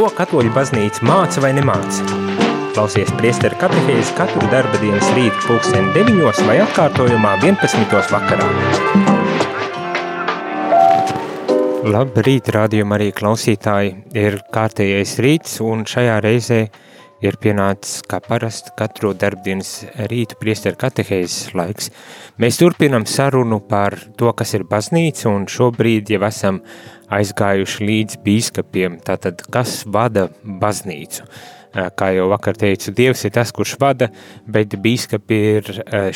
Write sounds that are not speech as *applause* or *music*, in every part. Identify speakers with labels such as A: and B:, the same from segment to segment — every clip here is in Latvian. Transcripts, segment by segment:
A: Ko katoļu baznīca māca vai nemāca? Klausies priesteru katehēzi katru darba dienas rītu pulksteni 9 vai atkārtojumā 11. vakarā. Labrīt, rādījumā arī klausītāji. Ir kārtējais rīts un šajā reizē ir pienācis kā parasti katru darbdienas rītu priesteru katehēzes laiks. Mēs turpinam sarunu par to, kas ir baznīca un šobrīd jau esam aizgājuši līdz bīskapiem, tātad kas vada baznīcu. Kā jau vakar teicu, Dievs ir tas, kurš vada, bet bīskapi ir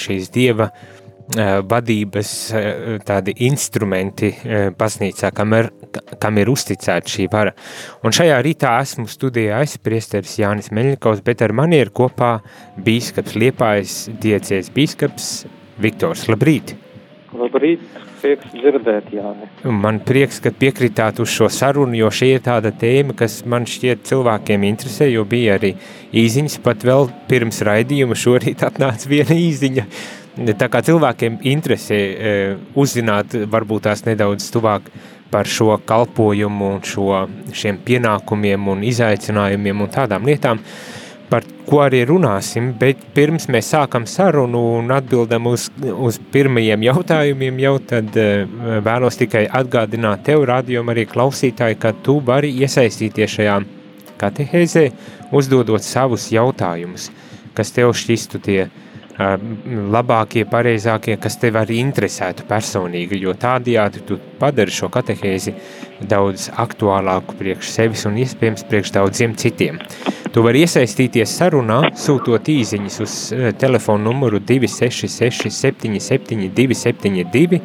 A: šīs Dieva uh, Eh, vadības eh, tādi instrumenti eh, baznīcā, kam ir, kam ir uzticēta šī vara. Un šajā rītā esmu studijā es, priesteris Jānis Meļņikovs, bet ar mani ir kopā bīskaps Liepājas diecēs bīskaps Viktors. Labrīt!
B: Labrīt! Prieks dzirdēt, Jāni.
A: Man prieks, ka piekritāt uz šo sarunu, jo šī ir tāda tēma, kas man šķiet cilvēkiem interesē, jo bija arī īziņas, pat vēl pirms raidījuma šorīt atnāca viena īziņa, Tā kā cilvēkiem interesē e, uzzināt, varbūt tās nedaudz tuvāk par šo kalpojumu šo, šiem pienākumiem un izaicinājumiem un tādām lietām, par ko arī runāsim, bet pirms mēs sākam sarunu un atbildam uz, uz pirmajiem jautājumiem, jau tad e, vēlos tikai atgādināt tev, rādījumu arī klausītāji, ka tu vari iesaistīties šajā katehēzē, uzdodot savus jautājumus, kas tev šķistu tie uh, labākie, pareizākie, kas tev arī interesētu personīgi, jo tādējādi tu padari šo katehēzi daudz aktuālāku priekš sevis un iespējams priekš daudziem citiem. Tu vari iesaistīties sarunā, sūtot īziņas uz telefonu numuru 266 77 272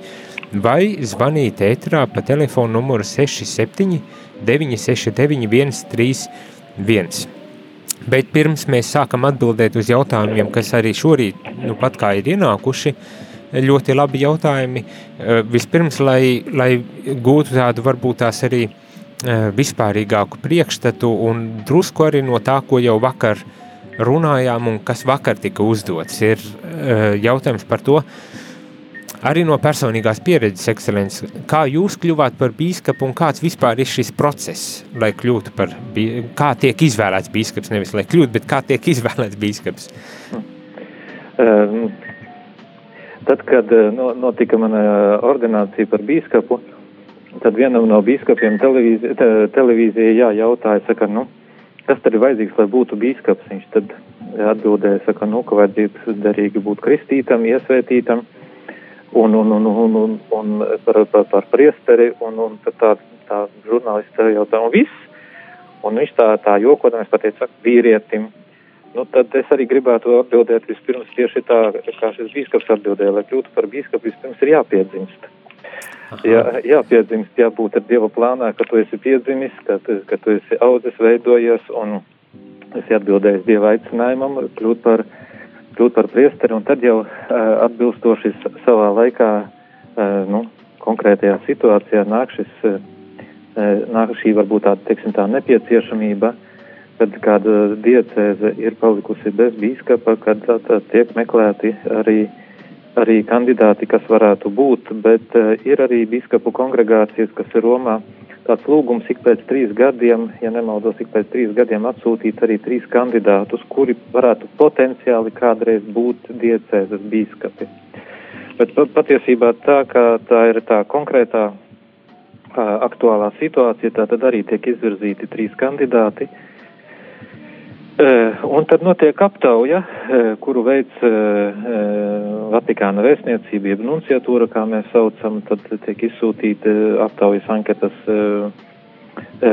A: vai zvanīt ētrā pa telefonu numuru 67 969 131. Bet pirms mēs sākam atbildēt uz jautājumiem, kas arī šorīt, nu pat kā ir ienākuši, ļoti labi jautājumi. Eh, vispirms, lai, lai gūtu tādu varbūt tās arī eh, vispārīgāku priekšstatu un drusku arī no tā, ko jau vakar runājām un kas vakar tika uzdots, ir eh, jautājums par to, Arī no personīgās pieredzes, ekscelences, kā jūs kļuvāt par bīskapu un kāds vispār ir šis process, lai kļūtu par, kā tiek izvēlēts bīskaps, nevis lai kļūtu, bet kā tiek izvēlēts bīskaps?
B: Um, tad, kad eh, notika mana ordinācija par bīskapu, tad vienam no bīskapiem televīzija, te, televīzija jā, jautāja, saka, nu, kas tad ir vajadzīgs, lai būtu bīskaps? Viņš tad atbildēja, saka, nu, ka vajadzīgs derīgi būt kristītam, iesvētītam, uh, un, un, un, un, un, un par, par, par priesteri, un, un tā, tā žurnālista jautā, un viss. Un viņš tā, tā jokodams pateica, vīrietim. Nu, tad es arī gribētu atbildēt vispirms tieši tā, kā šis bīskaps atbildēja, lai kļūtu par bīskapu, vispirms ir jāpiedzimst. Jā, jāpiedzimst, jābūt ar Dieva plānā, ka tu esi piedzimis, ka, ka tu esi audzis, veidojies un esi atbildējis Dieva aicinājumam kļūt par bīskapu kļūt par priesteri, un tad jau uh, atbilstoši savā laikā, uh, nu, konkrētajā situācijā nāk šis, uh, nāk šī varbūt tāda, teiksim, tā nepieciešamība, kad kāda diecēze ir palikusi bez bīskapa, kad tā tiek meklēti arī, arī kandidāti, kas varētu būt, bet ir arī bīskapu kongregācijas, kas ir Romā, tāds lūgums ik pēc trīs gadiem, ja nemaldos, ik pēc trīs gadiem atsūtīt arī trīs kandidātus, kuri varētu potenciāli kādreiz būt diecēzes bīskapi. Bet patiesībā tā, ka tā ir tā konkrētā aktuālā situācija, tā tad arī tiek izvirzīti trīs kandidāti. Uh, un tad notiek aptauja, eh, kuru veids eh, Vatikāna vēstniecība, jeb nunciatūra, kā mēs saucam, tad tiek izsūtīta aptaujas anketas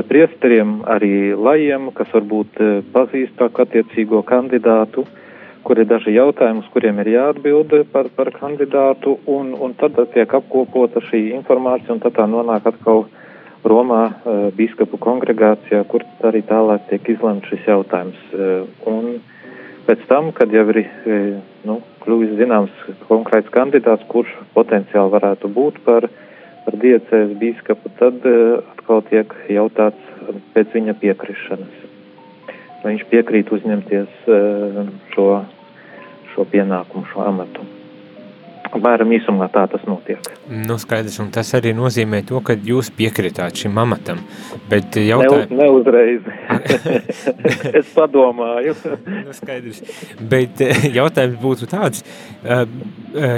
B: priesteriem, arī lajiem, kas varbūt pazīstāku attiecīgo kandidātu, kur ir daži jautājumi, uz kuriem ir jāatbild par, par kandidātu, un, un tad tiek apkopota šī informācija, un tad tā nonāk atkal Romā uh, biskupu kongregācijā, kur arī tālāk tiek izlemts šis jautājums. Uh, un pēc tam, kad jau ir uh, nu, kļuvis zināms konkrēts kandidāts, kurš potenciāli varētu būt par, par diecēs biskupu, tad atkal tiek jautāts pēc viņa piekrišanas. Vai viņš piekrīt uzņemties šo, šo pienākumu, šo amatu. Apmēram īsumā tā tas notiek.
A: Nu, skaidrs, un tas arī nozīmē to, ka jūs piekritāt šim amatam. Bet jautā...
B: ne, neuzreiz. *laughs* es padomāju.
A: nu, skaidrs. Bet jautājums būtu tāds,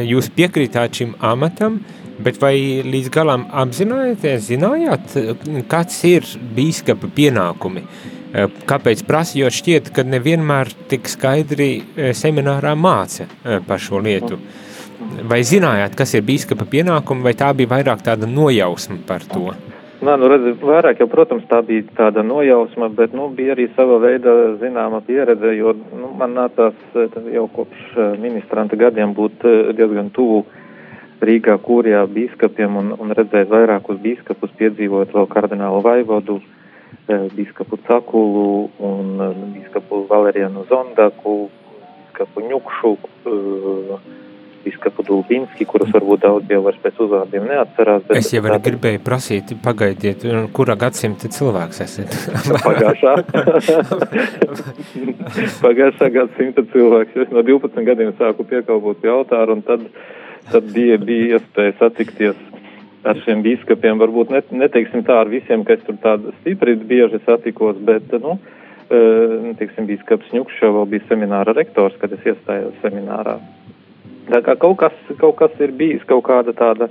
A: jūs piekrītāt šim amatam, bet vai līdz galam apzināties, zinājāt, kāds ir bīskapa pienākumi? Kāpēc prasa, jo šķiet, ka nevienmēr tik skaidri seminārā māca par šo lietu. Vai zinājāt, kas ir bīskapa pienākumi, vai tā bija vairāk tāda nojausma par to?
B: Nā, nu redz, vairāk jau, protams, tā bija tāda nojausma, bet, nu, bija arī sava veida zināma pieredze, jo, nu, man nācās jau kopš ministranta gadiem būt diezgan tuvu Rīgā kūrijā bīskapiem un, un redzēt vairākus bīskapus, piedzīvot vēl kardinālu Vaivodu, bīskapu Cakulu un bīskapu Valerianu Zondaku, bīskapu Ņukšu, biskapu Dulbinski, kurus varbūt daudz jau vairs pēc uzvārdiem neatcerās.
A: Bet es jau arī gribēju prasīt, pagaidiet, kurā gadsimta cilvēks esat? *laughs*
B: Pagājušā. *laughs* Pagājušā gadsimta cilvēks. Es no 12 gadiem sāku piekalpot pie altāra, un tad, tad bija, bija iespēja satikties ar šiem biskupiem. Varbūt net, neteiksim tā ar visiem, ka es tur tādu stipri bieži satikos, bet, nu, teiksim, biskups Ņukšs jau bija semināra rektors, kad es iestājos seminārā. Tā kā kaut kas, kaut kas ir bijis, kaut kāda tāda,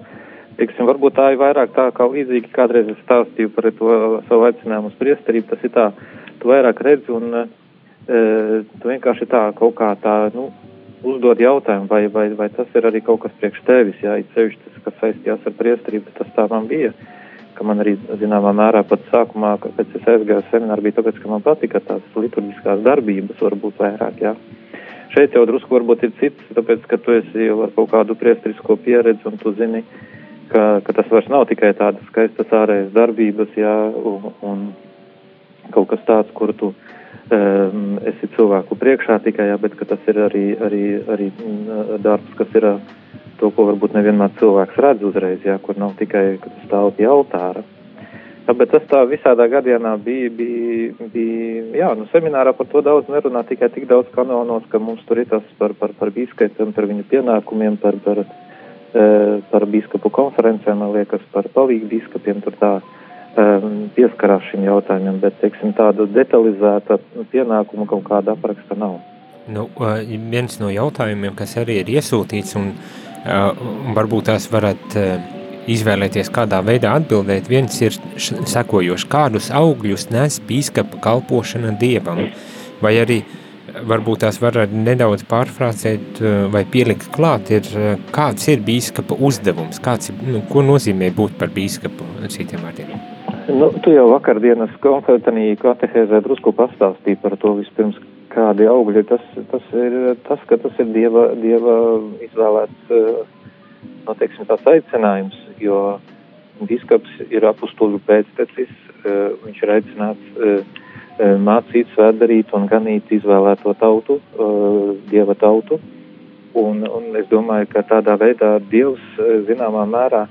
B: teiksim, varbūt tā ir vairāk tā, kā līdzīgi kādreiz es stāstīju par to savu aicinājumu uz priesterību, tas ir tā, tu vairāk redzi un e, tu vienkārši tā kaut kā tā, nu, uzdod jautājumu, vai, vai, vai tas ir arī kaut kas priekš tevis, jā, it sevišķi tas, kas saistījās ar priesterību, tas tā man bija, ka man arī, zināmā mērā, pat sākumā, pēc es aizgāju semināru, bija tāpēc, ka man patika tās liturģiskās darbības, varbūt vairāk, jā. Šeit jau drusku varbūt ir cits, tāpēc, ka tu esi jau ar kaut kādu priestrisko pieredzi un tu zini, ka, ka tas vairs nav tikai tādas skaistas ārējas darbības, jā, un, un kaut kas tāds, kur tu um, esi cilvēku priekšā tikai, jā, bet ka tas ir arī, arī, arī darbs, kas ir to, ko varbūt nevienmēr cilvēks redz uzreiz, jā, kur nav tikai, ka tu stāv pie altāra. Bet tas tā visādā gadienā bija, bija, bija, jā, nu seminārā par to daudz nerunā, tikai tik daudz kanonos, ka mums tur ir tas par, par, par bīskapiem, par viņu pienākumiem, par, par, par bīskapu konferencēm, man liekas, par palīgu bīskapiem, tur tā pieskarās šim jautājumiem, bet, teiksim, tāda detalizēta pienākuma kaut kāda apraksta nav.
A: Nu, viens no jautājumiem, kas arī ir iesūtīts, un varbūt tās varat izvēlēties, kādā veidā atbildēt, viens ir sekojošs, kādus augļus nes bīskapa kalpošana Dievam, vai arī varbūt tās var nedaudz pārfrāzēt vai pielikt klāt, ir, kāds ir bīskapa uzdevums, kāds, nu, ko nozīmē būt par bīskapu, citiem vārdiem.
B: Nu, tu jau vakardienas konferentanī katehēzē drusku pastāstīji par to vispirms, kādi augļi, tas, tas ir tas, ka tas ir Dieva, dieva izvēlēts, no nu, teiksim, tāds aicinājums jo biskaps ir apustuļu pēctecis, eh, viņš ir aicināts eh, eh, mācīt, svētdarīt un ganīt izvēlēto tautu, dieva tautu. Un, un es domāju, ka tādā veidā Dievs zināmā mērā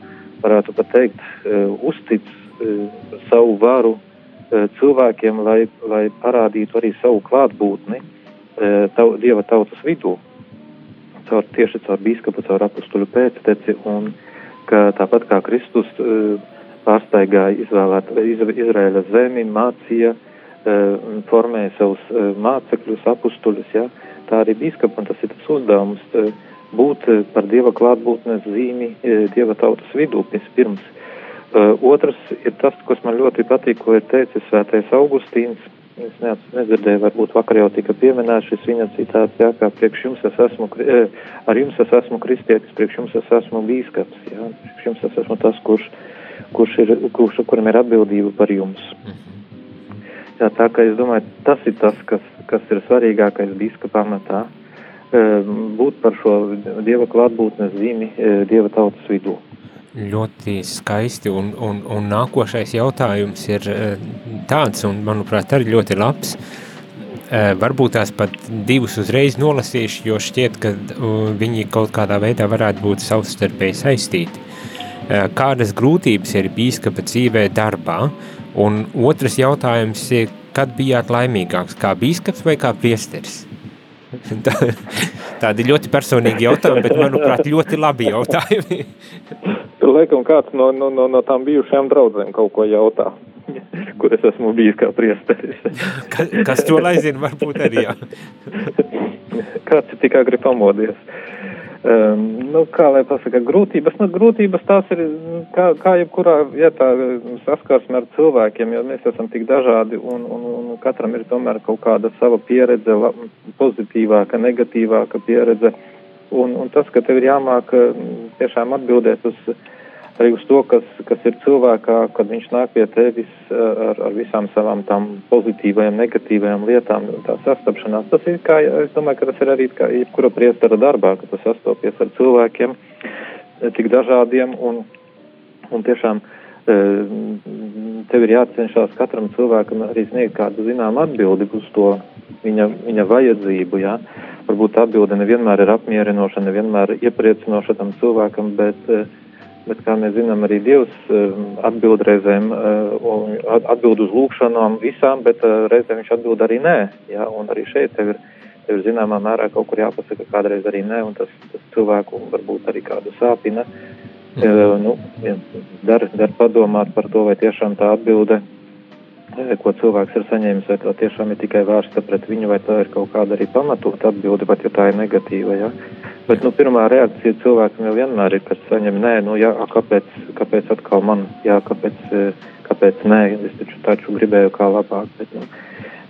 B: varētu pat teikt, uztic savu varu cilvēkiem, lai, lai parādītu arī savu klātbūtni tau, Dieva tautas vidū. Caur, tieši caur biskupu, caur apustuļu pēcteci un uh, ka tāpat kā Kristus e, pārsteigāja izvēlēt Izraēla zemi, mācīja, e, formēja savus e, mācekļus, apustuļus, ja, tā arī bīskapam tas ir tas uzdevums būt par Dieva klātbūtnes zīmi Dieva tautas vidū pirms. Otrs ir tas, kas man ļoti patīk, ko ir teicis svētais Augustīns, Es neats, nedzirdēju, varbūt vakar jau tika pieminēts šis viņa citāts, jā, kā priekš jums es esmu, eh, ar jums es esmu kristietis, priekš jums es esmu bīskaps, jā, priekš jums es esmu tas, kurš, kurš ir, kurš, kuram ir atbildība par jums. Mhm. Jā, tā kā es domāju, tas ir tas, kas, kas ir svarīgākais bīskapa amatā, eh, būt par šo Dieva klātbūtnes zīmi eh, Dieva tautas vidū.
A: Ļoti skaisti, un, un, un nākošais jautājums ir eh, tāds, un manuprāt arī ļoti labs. Eh, varbūt tās pat divus uzreiz nolasīšu, jo šķiet, ka viņi kaut kādā veidā varētu būt savstarpēji saistīti. Eh, kādas grūtības ir bīskapa dzīvē darbā? Un otrs jautājums ir, kad bijāt laimīgāks, kā bīskaps vai kā priesteris? *laughs* Tā, tādi ļoti personīgi jautājumi, bet, manuprāt, ļoti labi jautājumi. *laughs*
B: Tur laikam kāds no, no, no, no tām bijušajām draudzēm kaut ko jautā. *laughs* kur es esmu bijis kā priesteris. *laughs*
A: kas, kas to lai zina, varbūt arī jā. *laughs*
B: Kāds ir tikai grib pamodies. Um, nu, kā lai pasaka, grūtības, nu, grūtības tās ir, kā, kā jebkurā vietā saskarsme ar cilvēkiem, jo mēs esam tik dažādi un, un, un katram ir tomēr kaut kāda sava pieredze, pozitīvāka, negatīvāka pieredze. Un, un tas, ka tev ir jāmāk tiešām atbildēt uz arī uz to, kas, kas ir cilvēkā, kad viņš nāk pie tevis eh, ar, ar visām savām tām pozitīvajām, negatīvajām lietām, tā sastapšanās. Tas ir kā, es domāju, ka tas ir arī kā jebkura priestara darbā, ka tu sastopies ar cilvēkiem eh, tik dažādiem un, un tiešām eh, tev ir jācenšas katram cilvēkam arī sniegt kādu zinām atbildi uz to viņa, viņa vajadzību, jā. Varbūt atbilde nevienmēr ir apmierinoša, nevienmēr iepriecinoša tam cilvēkam, bet uh, bet, kā mēs zinām, arī Dievs um, atbild reizēm, uh, atbild uz lūkšanām visām, bet uh, reizēm viņš atbild arī nē, jā, un arī šeit tev ir, tev ir zināmā mērā kaut kur jāpasaka kādreiz arī nē, un tas, tas cilvēku varbūt arī kādu sāpina. Mm. Nu, dar, dar padomāt par to, vai tiešām tā atbilde, ko cilvēks ir saņēmis, vai tā tiešām ir tikai vērsta pret viņu, vai tā ir kaut kāda arī pamatot atbilde, pat ja tā ir negatīva. Ja? Bet nu, pirmā reakcija cilvēkam jau vienmēr ir, kas saņem, nē, nu, jā, kāpēc, kāpēc atkal man, jā, kāpēc, eh, kāpēc nē, es taču taču gribēju kā labāk. Bet, nu,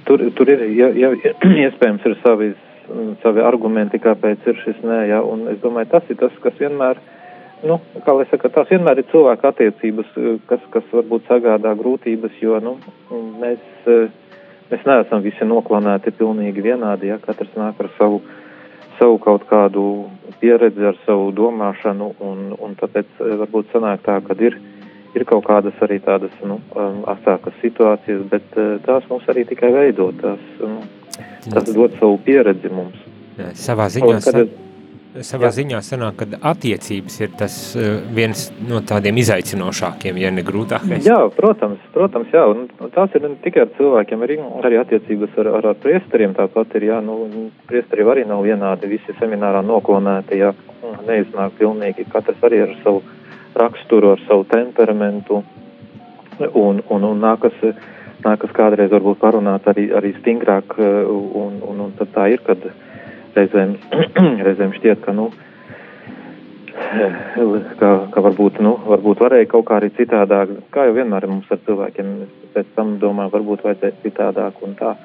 B: tur, tur ir, ja, ja, *clears throat* iespējams, ir savi, savi argumenti, kāpēc ir šis nē, jā, un es domāju, tas ir tas, kas vienmēr, nu, kā lai saka, tās vienmēr ir cilvēka attiecības, kas, kas varbūt sagādā grūtības, jo, nu, mēs, eh, mēs neesam visi noklonēti pilnīgi vienādi, ja katrs nāk ar savu savu kaut kādu pieredzi, ar savu domāšanu, un, un tāpēc eh, varbūt sanāk tā, ka ir, ir kaut kādas arī tādas, nu, um, asākas situācijas, bet uh, tās mums arī tikai veido, tās, um, tās dod savu pieredzi mums.
A: Jā, savā ziņā. Un, kad savā Jā. ziņā sanāk, ka attiecības ir tas uh, viens no tādiem izaicinošākiem, ja ne grūtākais.
B: Jā, protams, protams, jā, un tās ir ne tikai ar cilvēkiem, arī, arī attiecības ar, ar, ar priesteriem tāpat ir, jā, nu, priesteri arī nav vienādi, visi seminārā noklonēti, jā, neiznāk pilnīgi, katrs arī ar savu raksturu, ar savu temperamentu, un, un, un nākas, nākas kādreiz varbūt parunāt arī, arī stingrāk, un, un, un tad tā ir, kad, uh, reizēm, *clears throat* reizēm šķiet, ka, nu, ka, ka varbūt, nu, varbūt varēja kaut kā arī citādāk, kā jau vienmēr mums ar cilvēkiem, pēc tam domāju, varbūt vajadzēja citādāk un tā.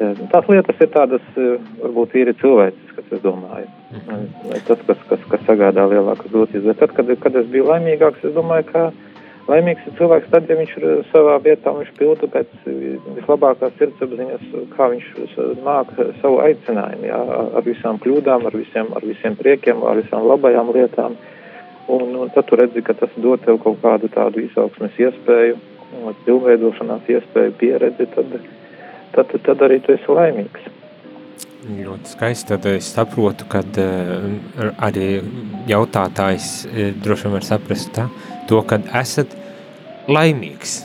B: Tās lietas ir tādas, varbūt īri cilvēciskas, es domāju. Mhm. Tas, kas, kas, kas sagādā lielākas grūtības. Bet tad, kad, kad es biju laimīgāks, es domāju, ka Laimīgs ir cilvēks tad, ja viņš ir savā vietā, viņš pilda pēc vislabākās sirdsapziņas, kā viņš nāk savu aicinājumu, jā, ar visām kļūdām, ar visiem, ar visiem priekiem, ar visām labajām lietām. Un, un tad tu redzi, ka tas dod tev kaut kādu tādu izaugsmes iespēju, pilnveidošanās iespēju, pieredzi, tad, tad, tad arī tu esi laimīgs.
A: Ļoti skaisti. Tad es saprotu, ka uh, arī jautātājs uh, droši vien var saprast tā, to, ka esat laimīgs,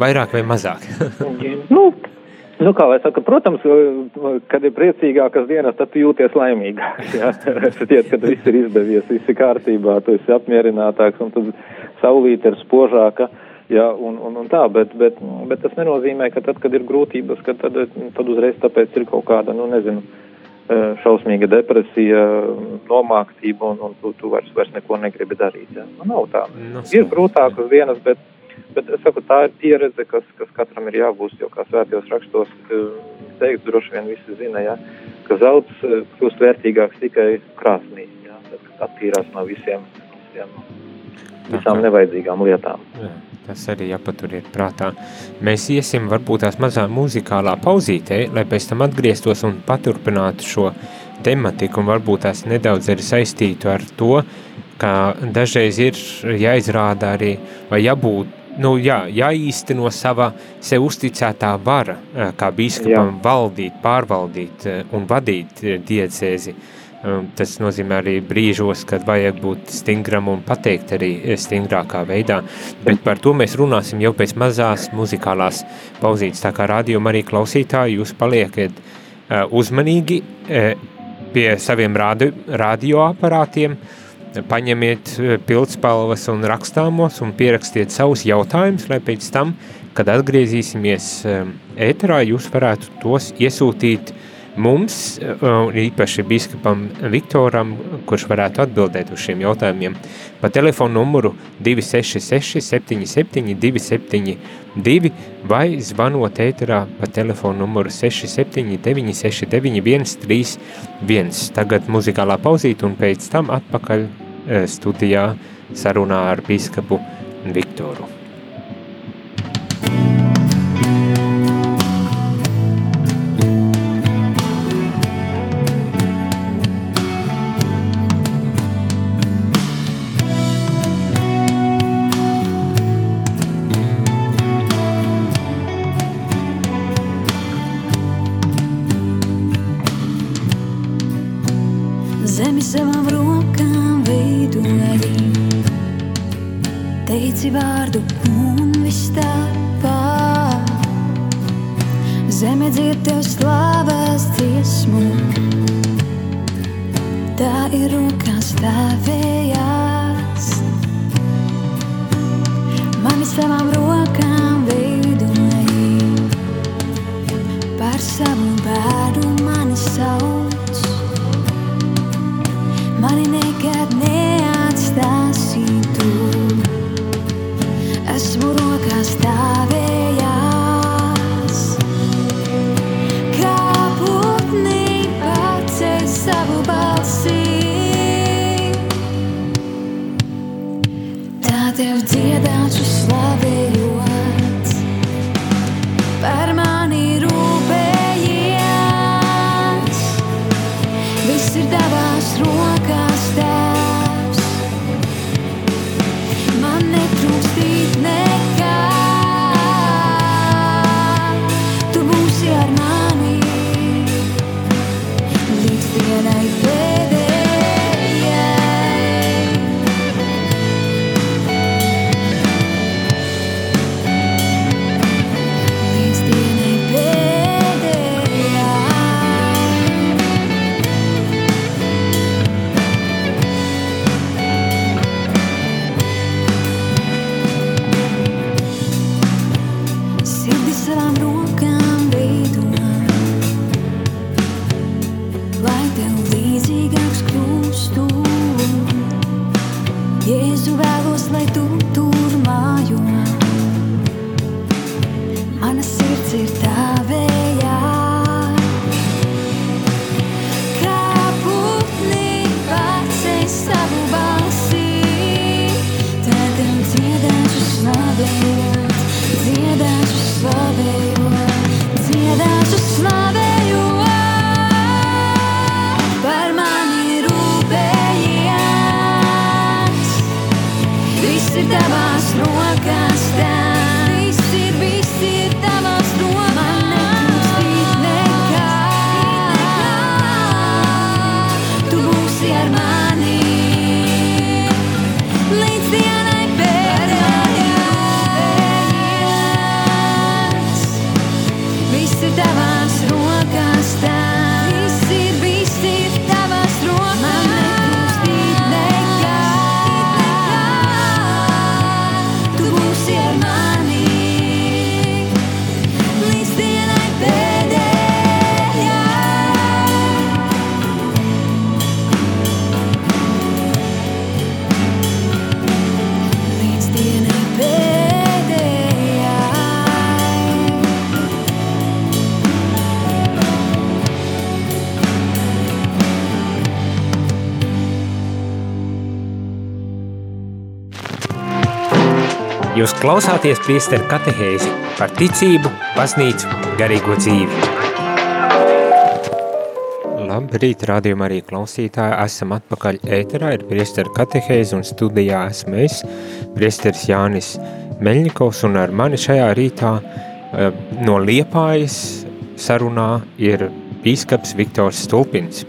A: vairāk vai mazāk? *laughs*
B: nu, nu, kā lai saka, protams, kad ir priecīgākas dienas, tad tu jūties laimīgāks. Jā, *laughs* šķiet, kad viss ir izdevies, viss ir kārtībā, tu esi apmierinātāks un tad saulīte ir spožāka. Jā, un, un, un tā, bet, bet, bet tas nenozīmē, ka tad, kad ir grūtības, ka tad, tad uzreiz tāpēc ir kaut kāda, nu, nezinu, šausmīga depresija, nomāktība un, un tu, tu vairs, vairs neko negribi darīt. Ja? Nu, nav tā. Nu, ir grūtākas dienas, bet Bet es saku, tā ir pieredze, kas, kas katram ir jāgūst, jo kā svētajos rakstos teikt, droši vien visi zina, ja, ka zelts eh, kļūst vērtīgāks tikai krāsnī, ja, tad attīrās no visiem, visiem visām nevajadzīgām lietām. Jā,
A: tas arī jāpaturiet prātā. Mēs iesim varbūt tās mazā muzikālā pauzītē, lai pēc tam atgrieztos un paturpinātu šo tematiku un varbūt tās nedaudz arī saistītu ar to, ka dažreiz ir jāizrāda arī vai jābūt nu, jā, jāīsteno sava sev uzticētā vara, kā bīskapam valdīt, pārvaldīt un vadīt diecēzi. Tas nozīmē arī brīžos, kad vajag būt stingram un pateikt arī stingrākā veidā. Bet par to mēs runāsim jau pēc mazās muzikālās pauzītes. Tā kā rādījuma arī klausītāji, jūs paliekat uzmanīgi pie saviem rādi, radioaparātiem, uh, paņemiet eh, pildspalvas un rakstāmos un pierakstiet savus jautājumus, lai pēc tam
C: kad atgriezīsimies ēterā, jūs varētu tos iesūtīt mums, īpaši biskupam Viktoram, kurš varētu atbildēt uz šiem jautājumiem, pa telefonu numuru 266 77 272 vai zvanot ēterā pa telefonu numuru 67 969 131. Tagad muzikālā pauzīte un pēc tam atpakaļ studijā sarunā ar biskapu Viktoru. teici vārdu un viss tāpat. Zeme dzird tev slavas dziesmu, tā ir rokās tavējās. Mani savām rokām veidoja, par savu vārdu mani sauc. Mani nekad ne. Jūs klausāties priesteru katehēzi par ticību, baznīcu, garīgo dzīvi. Labrīt, rādījumā arī klausītāji, esam atpakaļ ēterā, ir priesteru katehēzi un studijā esmu es, priesteris Jānis Meļņikovs un ar mani šajā rītā eh, no Liepājas sarunā ir bīskaps Viktors Stulpins.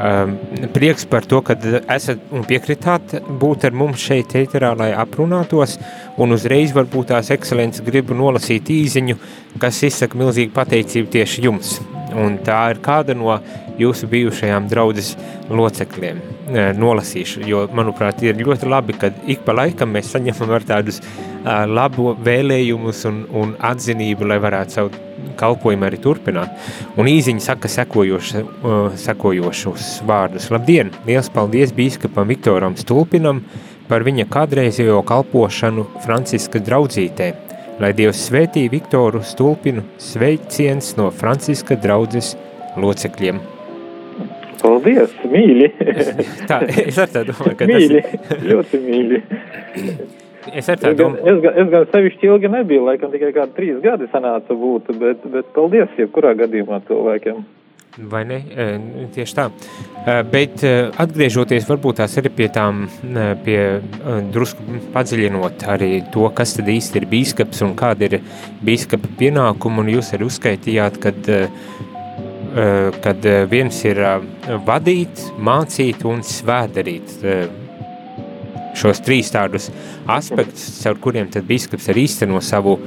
C: Um, prieks par to, ka esat un piekritāt būt ar mums šeit ēterā, lai aprunātos, un uzreiz varbūt tās ekscelences gribu nolasīt īziņu, kas izsaka milzīgu pateicību tieši jums. Un tā ir kāda no jūsu bijušajām draudzes locekļiem.
A: nolasīšu, jo, manuprāt, ir ļoti labi, ka ik pa laikam mēs saņemam ar tādus labu vēlējumus un, un atzinību, lai varētu savu kalpojumu arī turpināt. Un īziņa saka sekojošu, sekojošus vārdus. Labdien! Liels paldies bīskapam Viktoram Stulpinam par viņa kādreizējo kalpošanu Franciska draudzītē. Lai Dievs svētī Viktoru Stulpinu sveiciens no Franciska draudzes locekļiem.
B: Paldies, mīļi! *laughs*
A: tā, es ar tā domāju, ka
B: mīļi, tas ir... ļoti mīļi.
A: Es tā domāju.
B: Es, gan, es gan sevišķi ilgi nebiju, laikam tikai kādi trīs gadi sanāca būt, bet, bet paldies jebkurā gadījumā cilvēkiem.
A: Vai ne? Tieši tā. Bet atgriežoties varbūt tās arī pie tām, pie drusku padziļinot arī to, kas tad īsti ir bīskaps un kāda ir bīskapa pienākuma, un jūs arī uzskaitījāt, kad kad viens ir vadīt, mācīt un svētdarīt šos trīs tādus aspektus, caur kuriem tad biskups arī īsteno savu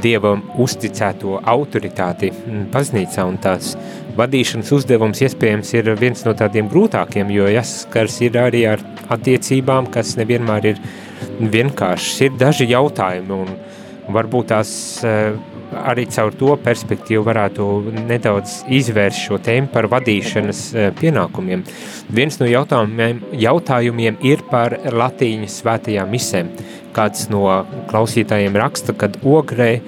A: dievam uzticēto autoritāti baznīcā un tās vadīšanas uzdevums iespējams ir viens no tādiem grūtākiem, jo jāskars ir arī ar attiecībām, kas nevienmēr ir vienkāršas. Ir daži jautājumi un varbūt tās arī caur to perspektīvu varētu nedaudz izvērst šo tēmu par vadīšanas eh, pienākumiem. Viens no jautājumiem, jautājumiem ir par latīņu svētajām misēm. Kāds no klausītājiem raksta, kad ogrē eh,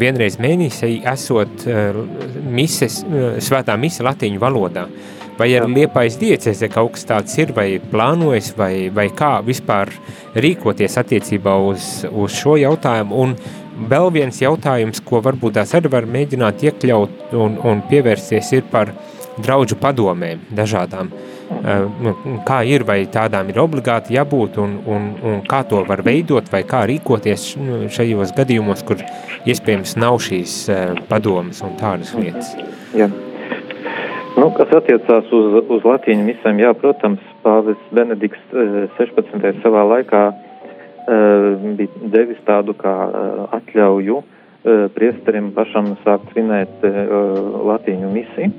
A: vienreiz mēnesī esot eh, mises, svētā mise latīņu valodā. Vai ar liepais diecēs, ja kaut kas tāds ir, vai plānojas, vai, vai kā vispār rīkoties attiecībā uz, uz šo jautājumu, un vēl viens jautājums, ko varbūt tās arī var mēģināt iekļaut un, un pievērsties, ir par draudžu padomēm dažādām. Uh, kā ir, vai tādām ir obligāti jābūt, un, un, un kā to var veidot, vai kā rīkoties šajos gadījumos, kur iespējams nav šīs uh, padomas un tādas lietas.
B: Jā. Nu, kas attiecās uz, uz latīņu misēm, jā, protams, Pāvis Benedikts 16. savā laikā uh, Eh, bija devis tādu kā eh, atļauju eh, priesterim pašam sākt svinēt latīņu misiju,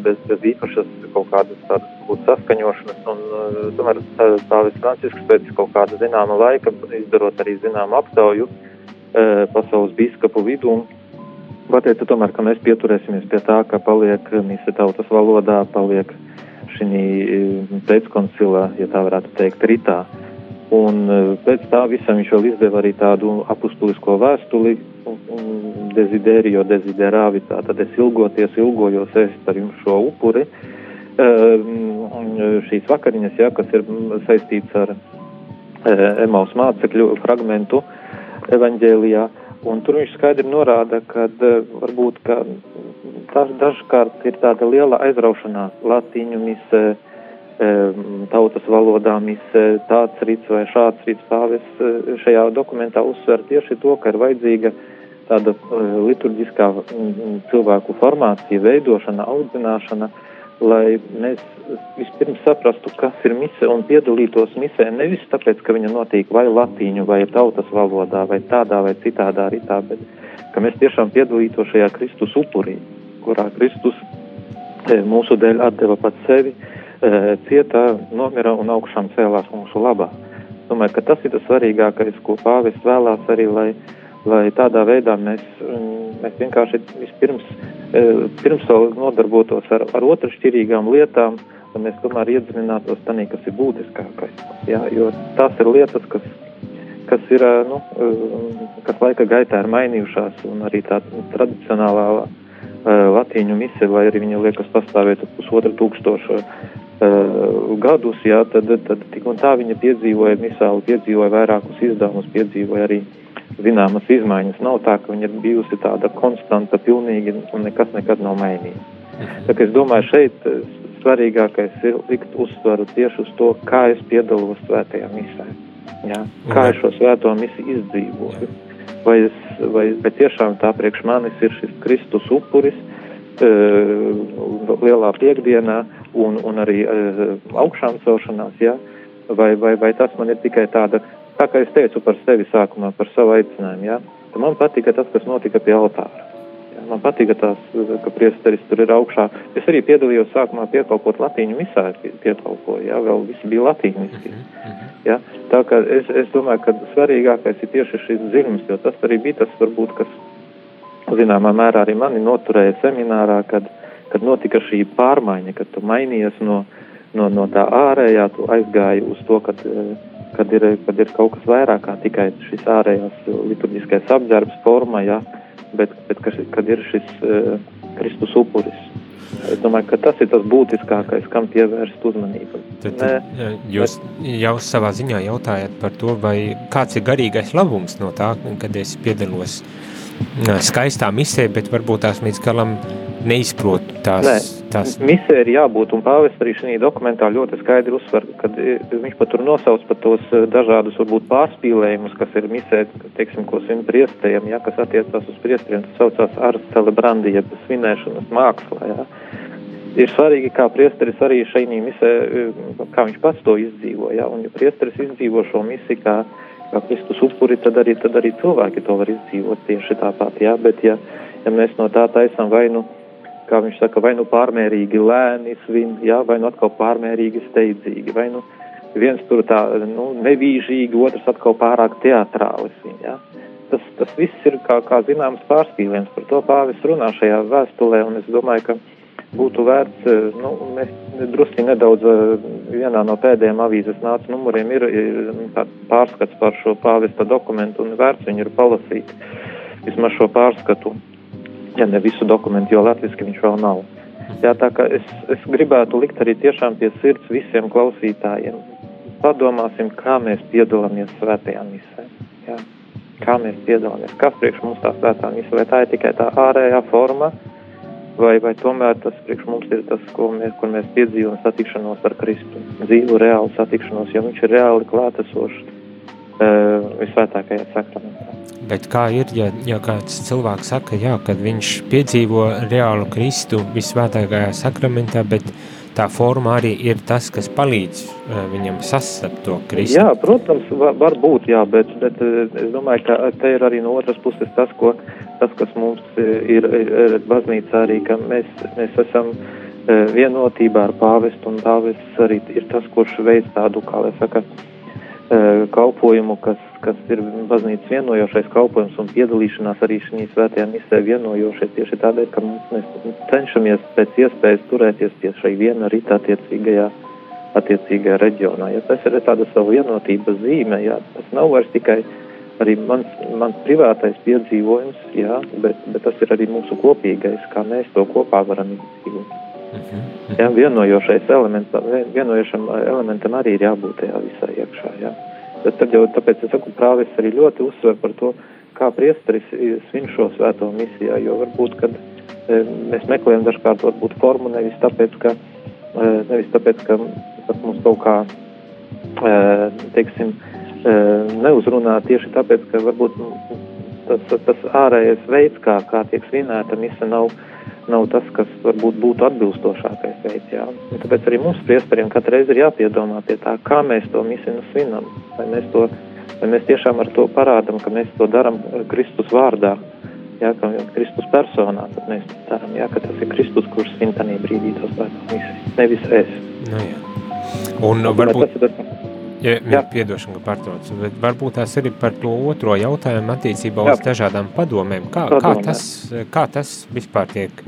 B: bez, bez īpašas kaut kādas tādas saskaņošanas, un tomēr Pāvis Francisks pēc kaut kāda zināma laika, izdarot arī zināmu aptauju pasaules bīskapu vidū, pateica tomēr, ka mēs pieturēsimies pie tā, ka paliek mise tautas valodā, paliek šī pēckoncilā, ja tā varētu teikt, ritā. Uh, Un e, pēc tā visam viņš vēl izdeva arī tādu apustulisko vēstuli, dezidērio deziderāvi, tātad es ilgoties, ilgojos ēst ar jums šo upuri. Uh, šīs vakariņas, jā, kas ir saistīts ar Emaus mācekļu fragmentu evaņģēlijā, un tur viņš skaidri norāda, ka varbūt, ka daž, dažkārt ir tāda liela aizraušanās latīņu misē, tautas valodām tāds rīts vai šāds rīts pāvis e, šajā dokumentā uzsver tieši to, ka ir vajadzīga tāda e, liturģiskā cilvēku formācija, veidošana, audzināšana, lai mēs vispirms saprastu, kas ir mise un piedalītos misē. Nevis tāpēc, ka viņa notiek vai latīņu, vai tautas valodā, vai tādā vai citādā ritā, bet ka mēs tiešām piedalītos šajā Kristus upurī, kurā Kristus mūsu dēļ atdeva pats sevi, Eh, cieta, nomira un augšām cēlās mūsu labā. Domāju, ka tas ir tas svarīgākais, ko pāvests vēlās arī, lai, lai tādā veidā mēs, mm, mēs vienkārši vispirms pirms vēl nodarbotos ar, ar otršķirīgām lietām, lai mēs tomēr iedzinātos tanī, kas ir būtiskākais. Jā, jo tās ir lietas, kas, kas ir, nu, kas laika gaitā ir mainījušās, un arī tā tradicionālā latīņu mise, vai arī viņa liekas pastāvēt pusotra tūkstoša uh, gadus, jā, tad, tad tik un tā viņa piedzīvoja misāli, piedzīvoja vairākus izdevumus, piedzīvoja arī zināmas izmaiņas. Nav tā, ka viņa ir bijusi tāda konstanta, pilnīgi un nekas nekad nav mainījies. Mhm. Tā kā es domāju, šeit svarīgākais ir likt uzsvaru tieši uz to, kā es piedalos svētajā misē. Jā? Kā es šo svēto misiju izdzīvoju. Vai, es, vai, vai tiešām tā priekš manis ir šis Kristus upuris, uh, lielā piekdienā, un, un arī uh, augšām celšanās, ja? vai, vai, vai tas man ir tikai tāda, tā kā es teicu par sevi sākumā, par savu aicinājumu, ja? tad man patika tas, kas notika pie altāra. Jā, man patīk, ka, tās, ka priesteris tur ir augšā. Es arī piedalījos sākumā piekalpot latīņu misā, piekalpoju, jā, vēl visi bija latīņiski. Jā, tā kā es, es domāju, ka svarīgākais ir tieši šis dziļums, jo tas arī bija tas varbūt, kas zināmā mērā arī mani noturēja seminārā, kad, kad notika šī pārmaiņa, kad tu mainījies no, no, no tā ārējā, tu aizgāji uz to, kad, kad, ir, kad ir kaut kas vairāk kā tikai šis ārējās liturģiskais apģērbs forma, ja, bet, bet kad, kad ir šis uh, Kristus upuris. Es domāju, ka tas ir tas būtiskākais, kam pievērst uzmanību.
A: Tad, Nē, jūs jau savā ziņā jautājat par to, vai kāds ir garīgais labums no tā, kad es piedalos uh, skaistā misē, bet varbūt tās līdz galam neizprot tās. Nē, tās...
B: misē ir jābūt, un pāvests arī šī dokumentā ļoti skaidri uzsver, kad viņš pat tur nosauc pat tos dažādus, varbūt pārspīlējumus, kas ir misē, teiksim, ko svin priestējiem, ja, kas attiecās uz priestējiem, tas saucās ars celebrandi, jeb svinēšanas mākslā, ja. Ir svarīgi, kā priesteris arī šajā misē, kā viņš pats to izdzīvo, ja, un ja priesteris izdzīvo šo misiju kā kā Kristus upuri, tad arī, tad arī cilvēki to var izdzīvot tieši tāpat, jā, bet ja, ja mēs no tā taisam vai nu, kā viņš saka, vai nu pārmērīgi lēni svin, jā, vai nu atkal pārmērīgi steidzīgi, vai nu viens tur tā, nu, nevīžīgi, otrs atkal pārāk teatrāli svin, jā. Tas, tas viss ir kā, kā zināms pārspīlējums, par to pāvis runā šajā vēstulē, un es domāju, ka būtu vērts, eh, nu, mēs drusku nedaudz eh, vienā no pēdējiem avīzes nāca numuriem ir, ir pārskats par šo pāvesta dokumentu un vērts viņu ir palasīt vismaz šo pārskatu, ja ne visu dokumentu, jo latviski viņš vēl nav. Jā, tā kā es, es gribētu likt arī tiešām pie sirds visiem klausītājiem. Padomāsim, kā mēs piedalāmies svētajā misē. Jā. Kā mēs piedalāmies, kas priekš mums tā svētā misē, vai tā ir tikai tā ārējā forma, vai, vai tomēr tas priekš mums ir tas, ko mēs, kur mēs piedzīvojam satikšanos ar Kristu, dzīvu reālu satikšanos, jo viņš ir reāli klātesošs uh, visvētākajā sakramentā.
A: Bet kā ir, ja, ja kāds cilvēks saka, jā, kad viņš piedzīvo reālu Kristu visvētākajā sakramentā, bet tā forma arī ir tas, kas palīdz uh, viņam sastapt to Kristu?
B: Jā, protams, var, var būt, jā, bet, bet es domāju, ka te ir arī no otras puses tas, ko tas, kas mums ir, ir baznīcā arī, ka mēs, mēs esam e, vienotībā ar pāvestu, un pāvests arī ir tas, kurš veids tādu, kā lai saka, e, kalpojumu, kas, kas ir baznīcas vienojošais kalpojums un piedalīšanās arī šī svētajā misē vienojošais tieši tādēļ, ka mēs cenšamies pēc iespējas turēties pie šai viena rīta attiecīgajā, attiecīgajā reģionā. Ja tas ir tāda savu vienotības zīme, jā, tas nav vairs tikai uh, arī mans, mans privātais piedzīvojums, jā, bet, bet tas ir arī mūsu kopīgais, kā mēs to kopā varam izdzīvot. -hmm. Jā, vienojošais elements, vienojošam elementam arī ir jābūt tajā visā iekšā. Jā. Bet tad jau tāpēc es saku, prāvis arī ļoti uzsver par to, kā priesteris svin šo svēto misijā, jo varbūt, kad e, mēs meklējam dažkārt varbūt formu nevis tāpēc, ka, e, nevis tāpēc, ka tas mums kaut kā, teiksim, neuzrunā tieši tāpēc, ka varbūt nu, tas, tas ārējais veids, kā, kā tiek svinēta mise, nav, nav tas, kas varbūt būtu atbilstošākais veids. Jā. Tāpēc arī mums priestariem katru reizi ir jāpiedomā pie tā, kā mēs to misiju svinam. Vai mēs, to, vai mēs tiešām ar to parādam, ka mēs to darām Kristus vārdā, jā, ka Kristus personā, mēs darām, jā, ka tas ir Kristus, kurš svin tanī brīdī tos svēto misiju, nevis es.
A: Nu, jā. Un, un varbūt... Tas ir tas, Ja, ja piedošana, ka pārtrauc, bet varbūt tās arī par to otro jautājumu attiecībā uz Jā. dažādām padomēm. Kā, kā, tas, kā tas vispār tiek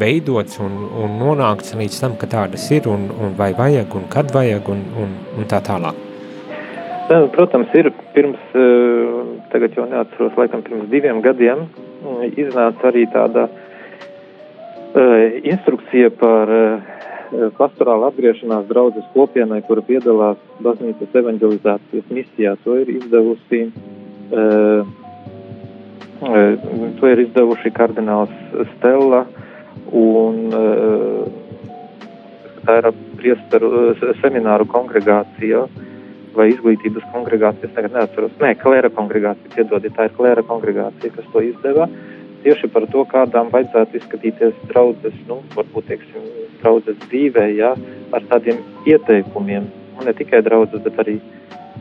A: veidots un, un nonākts līdz tam, ka tādas ir un, un vai vajag un kad vajag un, un, un tā tālāk?
B: Protams, ir pirms, eh, tagad jau neatceros, laikam pirms diviem gadiem mm, iznāca arī tāda uh, instrukcija par Eh, pastorāla atgriešanās draudzes kopienai, kura piedalās baznīcas evanģelizācijas misijā. To ir izdevusi, uh, to ir izdevuši kardināls Stella un uh, tā ir priesteru semināru kongregācija vai izglītības kongregācija, es tagad neatceros, nē, klēra kongregācija, piedodiet, tā ir klēra kongregācija, kas to izdeva. Tieši par to, kādām vajadzētu izskatīties draudzes, nu, varbūt, teiksim, draudzes dzīvē, jā, ar tādiem ieteikumiem, un ne tikai draudzes, bet arī,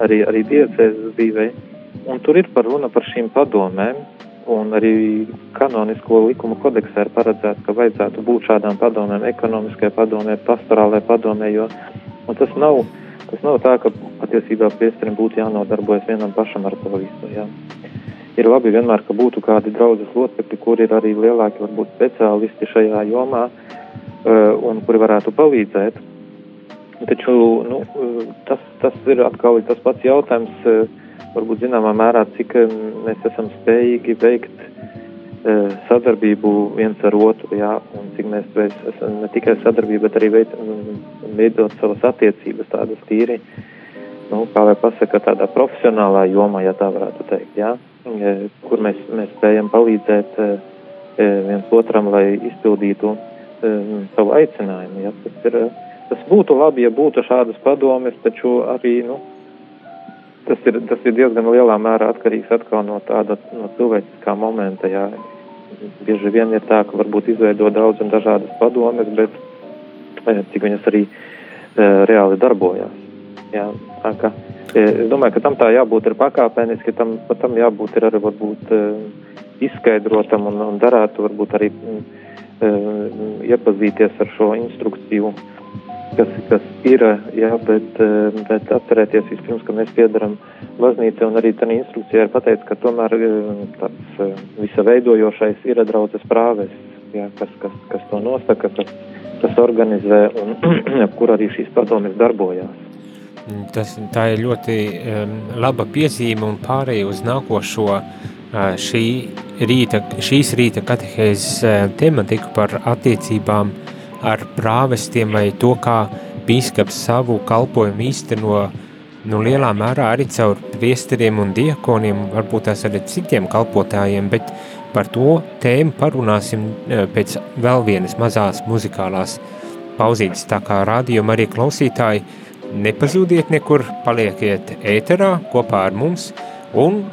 B: arī, arī diecēzes dzīvē. Un tur ir par runa par šīm padomēm, un arī kanonisko likumu kodeksē ir paredzēts, ka vajadzētu būt šādām padomēm, ekonomiskai padomē, pastorālai padomē, jo tas nav, tas nav tā, ka patiesībā priesterim būtu jānodarbojas vienam pašam ar to visu. Jā. Ir labi vienmēr, ka būtu kādi draudzes locekļi, kuri ir arī lielāki, varbūt speciālisti šajā jomā, un kuri varētu palīdzēt. Taču nu, tas, tas ir atkal tas pats jautājums, uh, varbūt zināmā mērā, cik mēs esam spējīgi veikt sadarbību viens ar otru, jā, un cik mēs esam ne tikai sadarbību, bet arī veid, veidot savas attiecības tādas tīri, nu, kā lai pasaka, tādā profesionālā jomā, ja tā varētu teikt, jā, kur mēs, mēs spējam palīdzēt viens otram, lai izpildītu savu aicinājumu, jā, tas ir, tas būtu labi, ja būtu šādas padomes, taču arī, nu, tas ir, tas ir diezgan lielā mērā atkarīgs atkal no tāda no cilvēciskā momenta. Jā. Bieži vien ir tā, ka varbūt izveido daudz un dažādas padomes, bet eh, cik viņas arī reāli darbojās. Jā. Tā, ka, es domāju, ka tam tā jābūt ir pakāpeniski, tam, tam jābūt ir arī varbūt izskaidrotam un, un darētu varbūt arī e, iepazīties ar šo instrukciju kas, kas ir, jā, bet, bet atcerēties vispirms, ka mēs piedaram baznīcai un arī tā instrukcijā ir pateikts, ka tomēr tāds visa veidojošais ir draudzes prāves, jā, kas, kas, kas to nosaka, kas, kas organizē un *clears throat* kur arī šīs padomjas darbojās.
A: Tas, tā ir ļoti um, laba piezīme un pārēj uz nākošo uh, šī rīta, šīs rīta katehēzes tematiku par attiecībām ar prāvestiem vai to, kā bīskaps savu kalpojumu īsteno nu, lielā mērā arī caur priesteriem un diekoniem, varbūt tās arī citiem kalpotājiem, bet par to tēmu parunāsim pēc vēl vienas mazās muzikālās pauzītes. Tā kā rādījuma arī klausītāji, nepazūdiet nekur, palieciet ēterā kopā ar mums un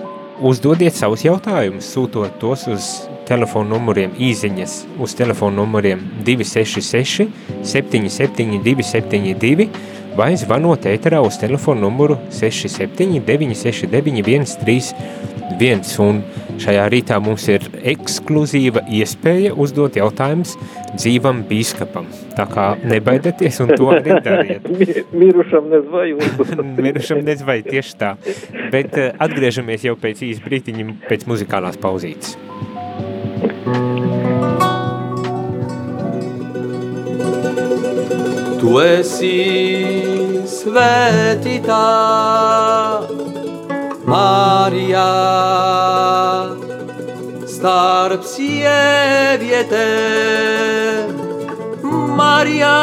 A: uzdodiet savus jautājumus, sūtot tos uz telefonu numuriem īziņas uz telefonu numuriem 266 77 272 vai zvanot ēterā uz telefonu numuru 67 969 131 un šajā rītā mums ir ekskluzīva iespēja uzdot jautājumus dzīvam bīskapam. Tā kā nebaidieties un to arī dariet. *laughs*
B: Mirušam nezvai. *laughs*
A: Mirušam nezvai, tieši tā. Bet eh, atgriežamies jau pēc īs brītiņa pēc muzikālās pauzītes.
D: Tu esi svētītā, Marija, starp sievietēm, Marija,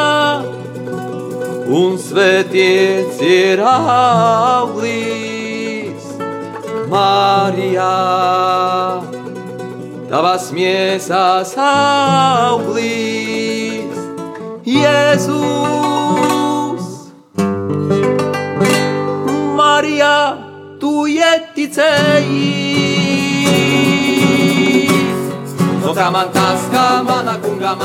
D: un svētīts ir auglis, Marija, tavas miesas auglis. Jēzus, Marija, tu ieticēji. No kā man tas, kā mana kunga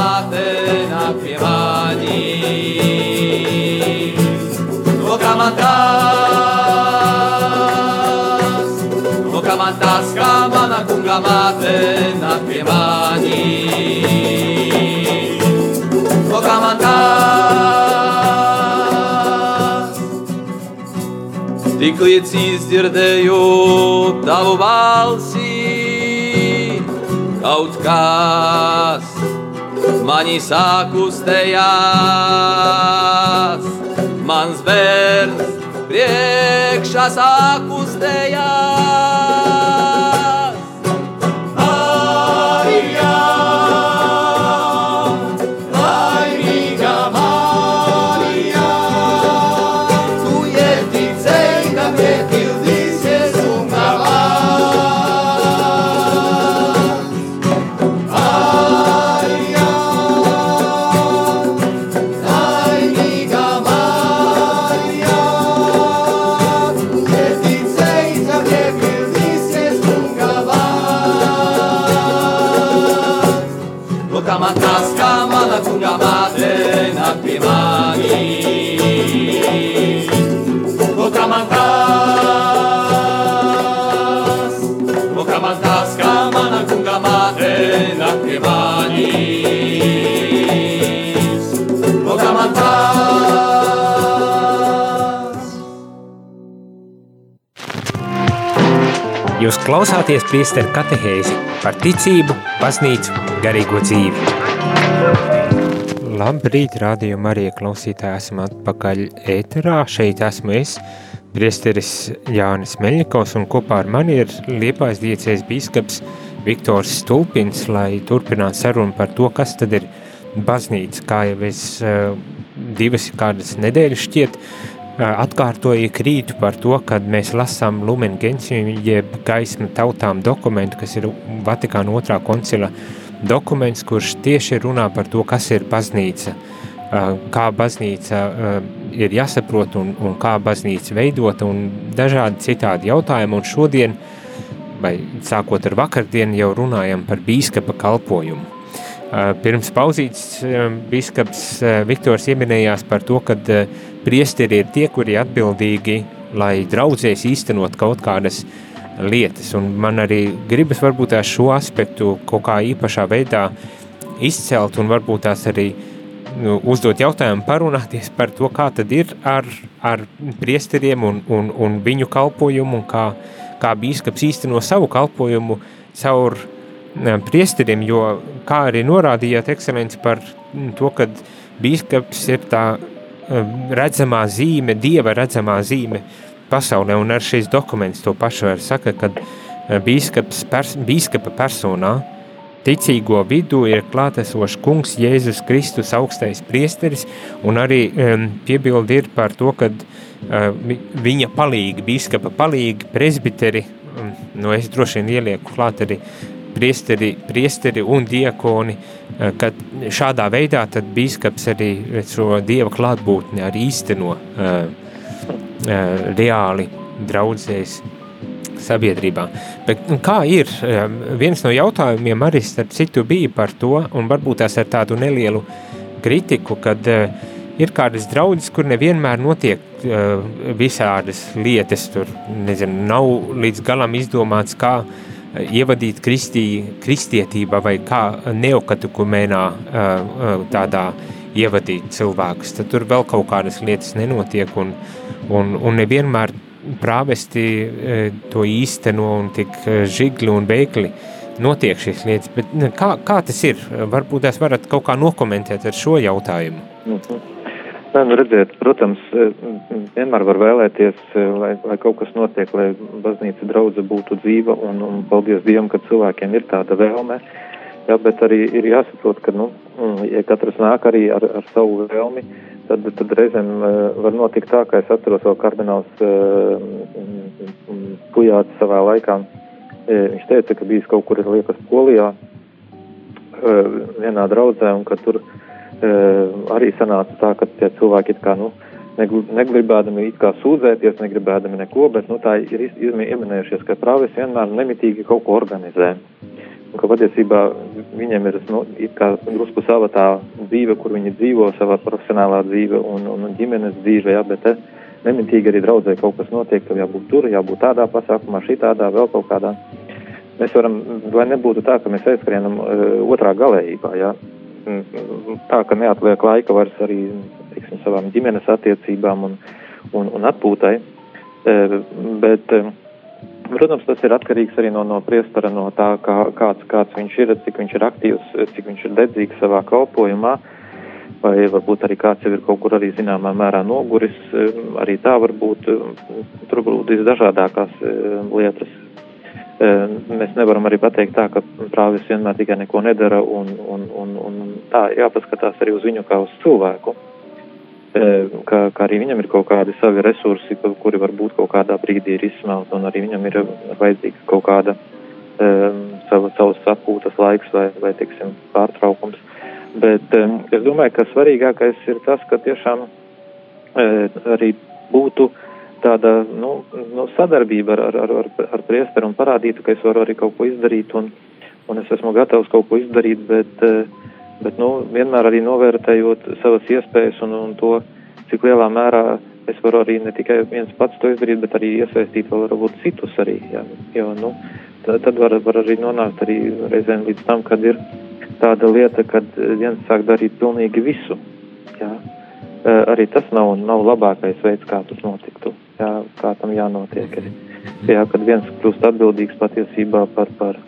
D: māte nāk pie manis. No kā man tas, Tik līdz izdzirdēju tavu balsi, kaut kas mani sākustējās, mans bērns priekšā sākustējās.
A: Klausāties priesteru katehēzi par ticību, baznīcu, garīgo dzīvi. Labrīt, rādījuma arī klausītāji, esam atpakaļ ēterā. Šeit esmu es, priesteris Jānis Meļņikovs, un kopā ar mani ir Liepājas diecēs bīskaps Viktors Stulpins, lai turpinātu sarunu par to, kas tad ir baznīca. Kā jau es uh, divas kādas nedēļas šķiet, uh, atkārtoju krītu par to, kad mēs lasām Lumen Gentium, jeb gaisma tautām dokumentu, kas ir Vatikāna otrā koncila dokuments, kurš tieši runā par to, kas ir baznīca, uh, kā baznīca ir jāsaprot un, un kā baznīca veidota un dažādi citādi jautājumi. Un šodien uh, vai sākot ar vakardienu, jau runājam par bīskapa kalpojumu. Pirms pauzītes bīskaps Viktors ieminējās par to, ka priesteri ir tie, kuri atbildīgi, lai draudzēs īstenot kaut kādas lietas. Un man arī gribas varbūt šo aspektu kaut kā īpašā veidā izcelt un varbūt tās arī nu, uzdot jautājumu, parunāties par to, kā tad ir ar, ar priesteriem un, un, un viņu kalpojumu un kā, kā bīskaps īsteno savu kalpojumu caur priesteriem, jo kā arī norādījāt ekscelenci par to, ka bīskaps ir tā redzamā zīme, dieva redzamā zīme pasaulē, un ar šīs dokuments to pašu var saka, kad bīskaps, pers, bīskapa personā ticīgo vidū ir klātesošs kungs Jēzus Kristus augstais priesteris, un arī um, piebildi ir par to, kad uh, viņa palīgi, bīskapa palīgi, presbiteri, nu es droši vien ielieku klāt arī priesteri, priesteri un diakoni, kad šādā veidā tad bīskaps arī šo dieva klātbūtni arī īsteno reāli draudzēs sabiedrībā. Bet kā ir, viens no jautājumiem arī starp citu bija par to, un varbūt tās ar tādu nelielu kritiku, kad uh, ir kādas draudzes, kur nevienmēr notiek uh, visādas lietas. Tur nezinu, nav līdz galam izdomāts, kā uh, ievadīt kristī, kristietībā vai kā neokatukumēnā uh, uh, tādā ievadīt cilvēkus. Tad tur vēl kaut kādas lietas nenotiek un, un, un nevienmēr prāvesti to īsteno un tik žigli un veikli notiek šīs lietas. Bet kā, kā tas ir? Varbūt jūs varat kaut kā nokomentēt ar šo jautājumu. -hmm.
B: Nē, nu redziet, protams, e, vienmēr var vēlēties, e, lai, lai kaut kas notiek, lai baznīca draudze būtu dzīva, un, un paldies Dievam, ka cilvēkiem ir tāda vēlme. Jā, bet arī ir jāsaprot, ka, nu, mm, ja katrs nāk arī ar, ar savu vēlmi, tad, tad reizēm e, var notikt tā, ka es atceros vēl kardināls Pujāts savā laikā. Viņš teica, ka bijis kaut kur, liekas, Polijā, vienā draudzē, un ka tur uh, arī sanāca tā, ka tie cilvēki it kā, nu, negribēdami it kā sūdzēties, negribēdami neko, bet, nu, tā ir ieminējušies, ka prāvis vienmēr nemitīgi kaut ko organizē. Un ka patiesībā viņiem ir, nu, it kā drusku sava tā dzīve, kur viņi dzīvo, savā profesionālā dzīve un, un ģimenes dzīve, jā, bet te nemitīgi arī draudzē kaut kas notiek, ka jābūt tur, jābūt tādā pasākumā, šī tādā, vēl kaut kādā. Mēs varam, lai nebūtu tā, ka mēs aizskrienam uh, otrā galējībā, jā, tā, ka neatliek laika vairs arī teiksim, savām ģimenes attiecībām un, un, un atpūtai. E, bet, e, protams, tas ir atkarīgs arī no, no priestara, no tā, kā, kāds, kāds viņš ir, cik viņš ir aktīvs, cik viņš ir dedzīgs savā kalpojumā. Vai varbūt arī kāds jau ir kaut kur arī zināmā mērā noguris, e, arī tā var būt, tur būtu visdažādākās lietas mēs nevaram arī pateikt tā, ka prāvis vienmēr tikai neko nedara un, un, un, un tā jāpaskatās arī uz viņu kā uz cilvēku. Ka, ka arī viņam ir kaut kādi savi resursi, kuri varbūt kaut kādā brīdī ir izsmelti, un arī viņam ir vajadzīga kaut kāda um, sava, savas atpūtas laiks vai, vai teiksim, pārtraukums. Bet um, es domāju, ka svarīgākais ir tas, ka tiešām uh, arī būtu uh, tāda nu, nu, sadarbība ar, ar, ar, ar priesteru un parādītu, ka es varu arī kaut ko izdarīt un, un es esmu gatavs kaut ko izdarīt, bet, eh, bet nu, vienmēr arī novērtējot savas iespējas un, un to, cik lielā mērā es varu arī ne tikai viens pats to izdarīt, bet arī iesaistīt vēl varbūt citus arī. Jā, jo, nu, tad var, var arī nonākt arī reizēm līdz tam, kad ir tāda lieta, kad viens sāk darīt pilnīgi visu. Jā. Arī tas nav, nav labākais veids, kā tas notiktu, jā, kā tam jānotiek. Ir. Jā, kad viens kļūst atbildīgs patiesībā par, par,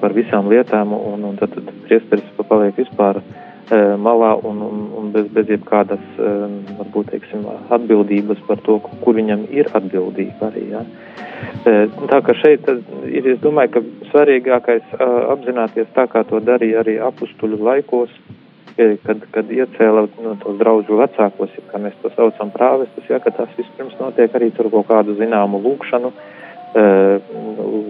B: par visām lietām, un, un tad, tad priesteris paliek vispār malā un, un, un bez, bez jebkādas, varbūt, teiksim, atbildības par to, kur viņam ir atbildība arī. Jā. Tā kā šeit ir, es domāju, ka svarīgākais apzināties tā, kā to darīja arī apustuļu laikos, kad, kad iecēla no tos draudžu vecākos, ja, kā mēs to saucam prāvestus, ja, ka tas vispirms notiek arī tur kaut kādu zināmu lūkšanu,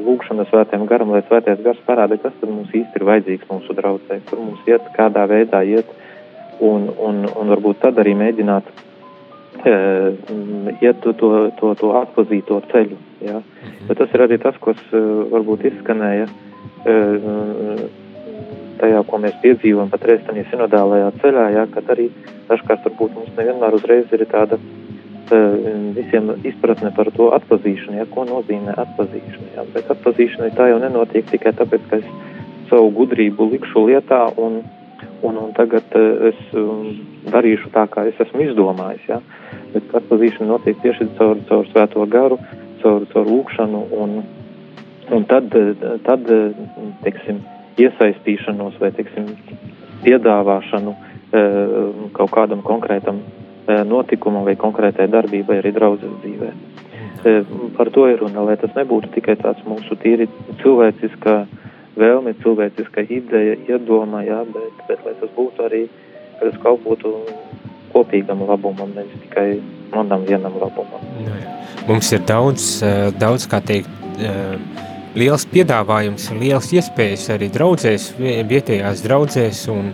B: lūkšana svētiem garam, lai svētais gars parāda, kas tad mums īsti ir vajadzīgs mūsu draudzē, kur mums iet, kādā veidā iet, un, un, un varbūt tad arī mēģināt iet to, to, to, to atpazīto ceļu. Ja? Mhm. Bet tas ir arī tas, kas varbūt izskanēja tajā, ko mēs piedzīvojam patreiz tajā sinodālajā ceļā, ja? kad arī dažkārt varbūt mums nevienmēr uzreiz ir tāda visiem izpratne par to atpazīšanu, ja? ko nozīmē atpazīšana. Ja? Bet atpazīšana tā jau nenotiek tikai tāpēc, ka es savu gudrību likšu lietā un, un, un tagad es darīšu tā, kā es esmu izdomājis. Ja? bet atpazīšana notiek tieši caur, caur svēto garu, caur, caur lūkšanu un, un tad, tad, teiksim, iesaistīšanos vai, teiksim, piedāvāšanu e, kaut kādam konkrētam e, notikumam vai konkrētai darbībai arī draudzes dzīvē. E, par to ir runa, lai tas nebūtu tikai tāds mūsu tīri cilvēciska vēlme, cilvēciska ideja, iedoma, jā, bet, bet lai tas būtu arī, ka tas kalpotu kopīgam labumam, nevis tikai manam vienam labumam.
A: Mums ir daudz, eh, daudz kā teikt, eh, liels piedāvājums, liels iespējas arī draudzēs, vietējās draudzēs, un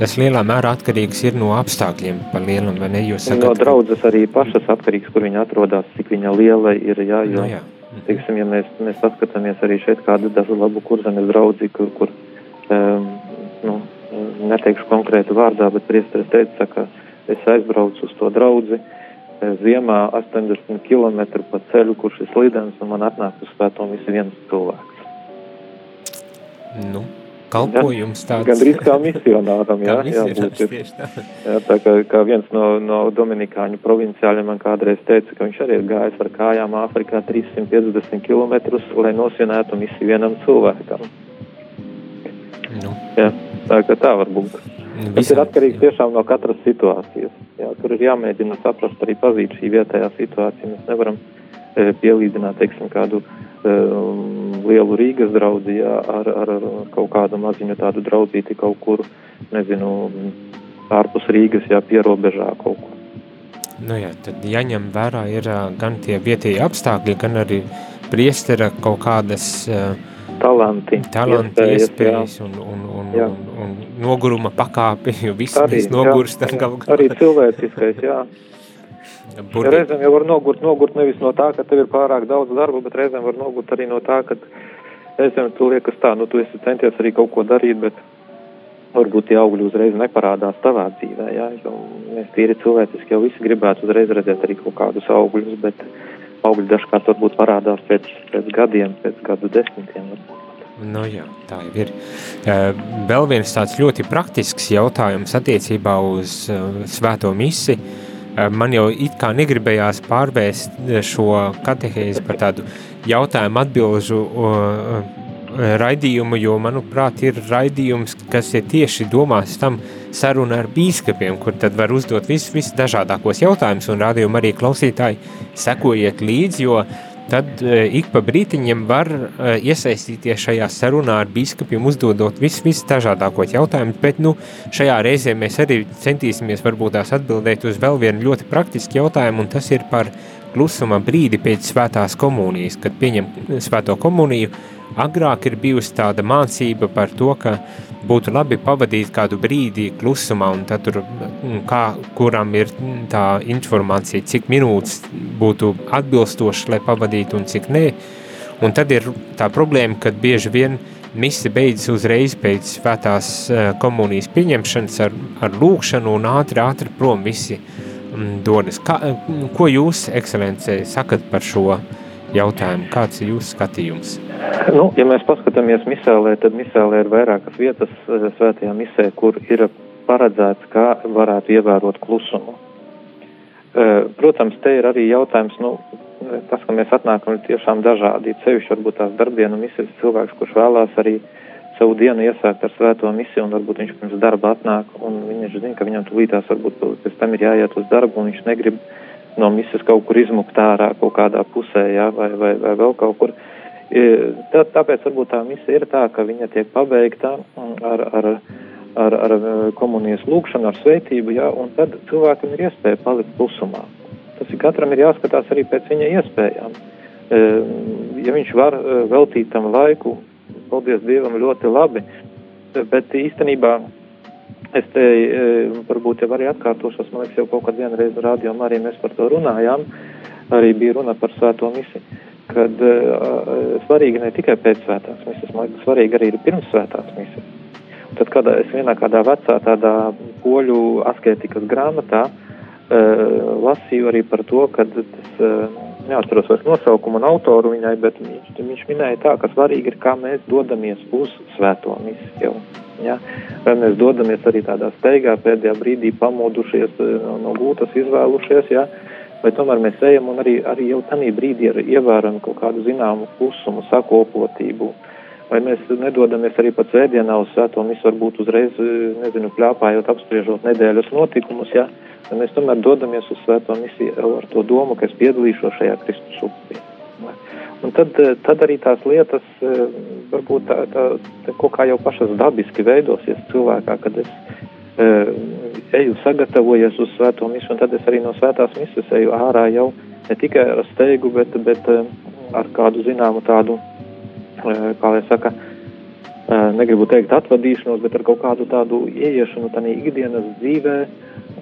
A: tas lielā mērā atkarīgs ir no apstākļiem par lielam, vai ne?
B: Jūs sakat, no draudzes arī pašas atkarīgs, kur viņa atrodas, cik viņa liela ir, jā, jo, no, jā. teiksim, ja mēs, mēs paskatāmies arī šeit kādu dažu labu kurzemes draudzi, kur, kur um, nu, neteikšu konkrētu vārdā, bet priesteris teica, ka es aizbraucu uz to draudzi, eh, ziemā 80 km pa ceļu, kurš ir slidens, un man atnāk uz svēto visi viens cilvēks.
A: Nu, kalpojums tāds.
B: Gan drīz kā misionāram, *laughs* jā, jā, būt, tā. jā, tā kā, kā viens no, no Dominikāņu provinciāļiem man kādreiz teica, ka viņš arī ir gājis ar kājām Āfrikā 350 km, lai nosvinētu misiju vienam cilvēkam. Nu. Jā, tā kā tā var būt. Visam. Tas ir atkarīgs tiešām no katras situācijas. Tur ir jāmēģina saprast arī pazīt šī vietējā situācija. Mēs nevaram e, pielīdzināt, teiksim, kādu e, lielu Rīgas jā, ar, ar, ar kaut kādu maziņu tādu draudzīti kaut kur, nezinu, ārpus Rīgas, jā, pierobežā kaut kur.
A: Nu jā, tad jāņem vērā ir gan tie vietēji apstākļi, gan arī priestera kaut kādas uh,
B: talanti,
A: talanti iespējas, iespējas un, un, un, jā. un, un noguruma pakāpi, jo visi arī, mēs nogurstam galu
B: galā. Arī cilvēciskais, jā. Burdi. Reizēm jau var nogurt, nogurt nevis no tā, ka tev ir pārāk daudz darba, bet reizēm var nogurt arī no tā, ka reizēm tu liekas tā, nu tu esi centies arī kaut ko darīt, bet varbūt tie augļi uzreiz neparādās tavā dzīvē, jā, jo mēs tīri cilvēciski jau visi gribētu uzreiz redzēt arī kaut kādus augļus, bet augļi dažkārt varbūt parādās pēc, pēc gadiem, pēc gadu desmitiem.
A: Nu jā, tā jau ir. Vēl viens tāds ļoti praktisks jautājums attiecībā uz svēto misi. Man jau it kā negribējās pārvērst šo katehēzi par tādu jautājumu atbilžu raidījumu, jo, manuprāt, ir raidījums, kas ir tieši domās tam saruna ar bīskapiem, kur tad var uzdot visus vis dažādākos jautājumus, un rādījumu arī klausītāji sekojiet līdzi, jo tad uh, ik pa brītiņiem var uh, iesaistīties šajā sarunā ar biskupiem, uzdodot visus vis dažādākos jautājumus, bet nu, šajā reizē mēs arī centīsimies varbūt tās atbildēt uz vēl vienu ļoti praktisku jautājumu, un tas ir par klusuma brīdi pēc svētās komunijas, kad pieņem svēto komuniju, agrāk ir bijusi tāda mācība par to, ka būtu labi pavadīt kādu brīdi klusumā, un tad tur, mm, kā, kuram ir tā informācija, cik minūtes būtu atbilstoši, lai pavadītu, un cik nē. Un tad ir tā problēma, kad bieži vien misi beidzas uzreiz pēc svētās eh, komunijas pieņemšanas ar, ar lūkšanu un ātri, ātri prom visi mm, dodas. Kā, ko jūs, ekscelencē, sakat par šo jautājumu? Kāds ir jūsu skatījums?
B: Nu, ja mēs paskatāmies misēlē, tad misēlē ir vairākas vietas eh, svētajā misē, kur ir paredzēts, kā varētu ievērot klusumu. Eh, protams, te ir arī jautājums, nu, tas, ka mēs atnākam ir tiešām dažādi. Cevišķi varbūt tās darbdienu misijas cilvēks, kurš vēlās arī savu dienu iesākt ar svēto misiju, un varbūt viņš pirms darba atnāk, un viņš zina, ka viņam tūlītās varbūt pēc tam ir jāiet uz darbu, un viņš negrib no misijas kaut kur izmukt ārā kaut kādā pusē, jā, vai, vai, vai vēl kaut kur. Uh, Tā, tāpēc varbūt tā misija ir tā, ka viņa tiek pabeigta ar, ar, ar, ar komunijas lūkšanu, ar sveitību, jā, un tad cilvēkam ir iespēja palikt klusumā. Tas ir katram ir jāskatās arī pēc viņa iespējām. Ja viņš var veltīt tam laiku, paldies Dievam, ļoti labi, bet īstenībā es te varbūt jau arī atkārtošos, man liekas, jau kaut kad vienreiz rādījumā arī mēs par to runājām, arī bija runa par svēto misiju kad uh, svarīgi ne tikai pēc svētās misijas, man liekas, svarīgi arī ir pirms svētās misijas. Tad, kad es vienā kādā vecā tādā poļu asketikas grāmatā uh, lasīju arī par to, ka tas, uh, neatceros vairs nosaukumu un autoru viņai, bet viņš, viņš minēja tā, ka svarīgi ir, kā mēs dodamies uz svēto misiju. Ja? Vai mēs dodamies arī tādā steigā pēdējā brīdī pamodušies no, no gūtas izvēlušies, ja? Uh, vai tomēr mēs ejam un arī, arī jau tādā brīdī ievērojam kaut kādu zināmu klusumu, sakopotību. Vai mēs nedodamies arī pat svētdienā uz svēto misiju, varbūt uzreiz, nezinu, pļāpājot, apspriežot nedēļas notikumus, ja? Vai mēs tomēr dodamies uz svēto misiju ar to domu, ka es piedalīšos šajā Kristus upī. Un tad, tad arī tās lietas varbūt tā, tā, tā kaut kā jau pašas dabiski veidosies cilvēkā, kad es eju sagatavojies uz svēto misu, un tad es arī no svētās misas eju ārā jau ne tikai ar steigu, bet, bet ar kādu zināmu tādu, kā lai saka, negribu teikt atvadīšanos, bet ar kaut kādu tādu ieiešanu tādā ikdienas dzīvē,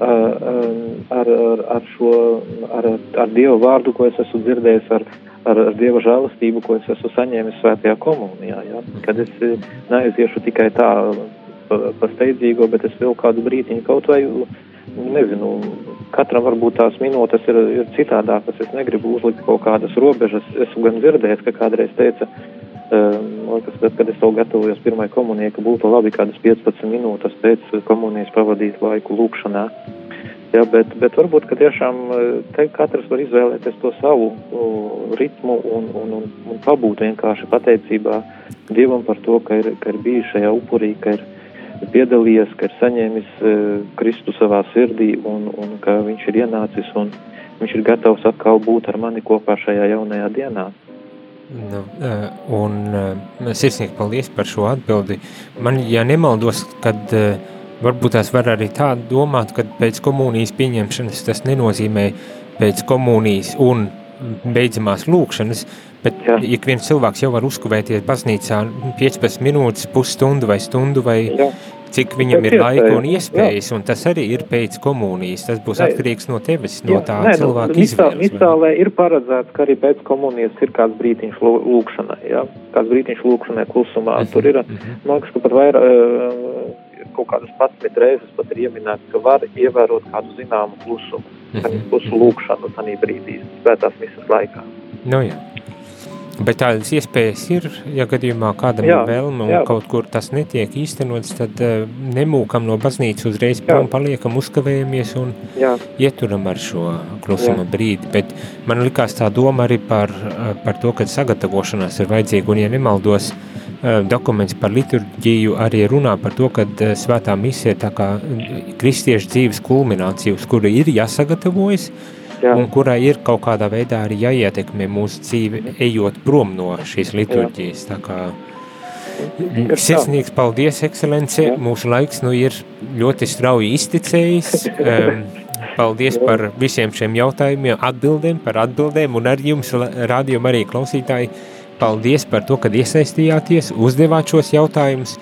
B: ar, ar, ar šo, ar, ar Dieva vārdu, ko es esmu dzirdējis, ar, ar, ar Dieva žēlastību, ko es esmu saņēmis svētajā komunijā, ja? kad es neaiziešu tikai tā pa, pa steidzīgo, bet es vēl kādu brītiņu kaut vai, nezinu, katram varbūt tās minūtes ir, ir citādākas, es negribu uzlikt kaut kādas robežas, esmu gan dzirdējis, ka kādreiz teica, um, tad, kad es to gatavojos pirmai komunijai, ka būtu labi kādas 15 minūtes pēc komunijas pavadīt laiku lūkšanā. Jā, bet, bet varbūt, tiešām te katrs var izvēlēties to savu ritmu un, un, un, un pabūt vienkārši pateicībā Dievam par to, ka ir, ka ir bijis šajā upurī, ka ir, piedalījies, ka ir saņēmis e, Kristu savā sirdī un, un ka viņš ir ienācis un viņš ir gatavs atkal būt ar mani kopā šajā jaunajā dienā.
A: Nu, e, un e, sirsnīgi paldies par šo atbildi. Man, ja nemaldos, kad varbūt tās var arī tā domāt, ka pēc komunijas pieņemšanas tas nenozīmē pēc komunijas un beidzamās lūkšanas, bet Jā. ik viens cilvēks jau var uzkavēties baznīcā 15 minūtes, pusstundu vai stundu vai Jā. Cik viņam ir laika un iespējas, Jā. un tas arī ir pēc komunijas, tas būs atkarīgs no tevis, no tā Nē, nu, cilvēka nu, izvēles.
B: Misālē ir paredzēts, ka arī pēc komunijas ir kāds brītiņš lūkšanai, ja? kāds brītiņš lūkšanai klusumā, -hmm. tur ir, mhm. man liekas, ka pat vairāk, kaut kādas 11 reizes pat ir ieminēts, ka var ievērot kādu zināmu klusumu, mm -hmm. klusu lūkšanu tādā brīdī, svētās misas laikā.
A: Nu, jā. Bet tādas iespējas ir, ja gadījumā kādam jā, ir vēlme un jā. kaut kur tas netiek īstenots, tad uh, nemūkam no baznīcas uzreiz prom, paliekam, uzkavējamies un jā. ieturam ar šo klusuma jā. brīdi. Bet man likās tā doma arī par, eh, par to, ka sagatavošanās ir vajadzīga un, ja nemaldos, Eh, dokuments par liturģiju arī runā par to, ka eh, svētā misija ir tā kā kristiešu dzīves kulminācija, uz kuru ir jāsagatavojas, Jā. un kurai ir kaut kādā veidā arī jāietekmē mūsu dzīve, ejot prom no šīs liturģijas. Tā kā sirsnīgs paldies, ekscelence, Jā. mūsu laiks nu ir ļoti strauji izticējis. *laughs* Um, Paldies par visiem šiem jautājumiem, atbildēm, par atbildēm un ar jums, rādījum arī klausītāji, Paldies par to, ka iesaistījāties, uzdevāt šos jautājumus.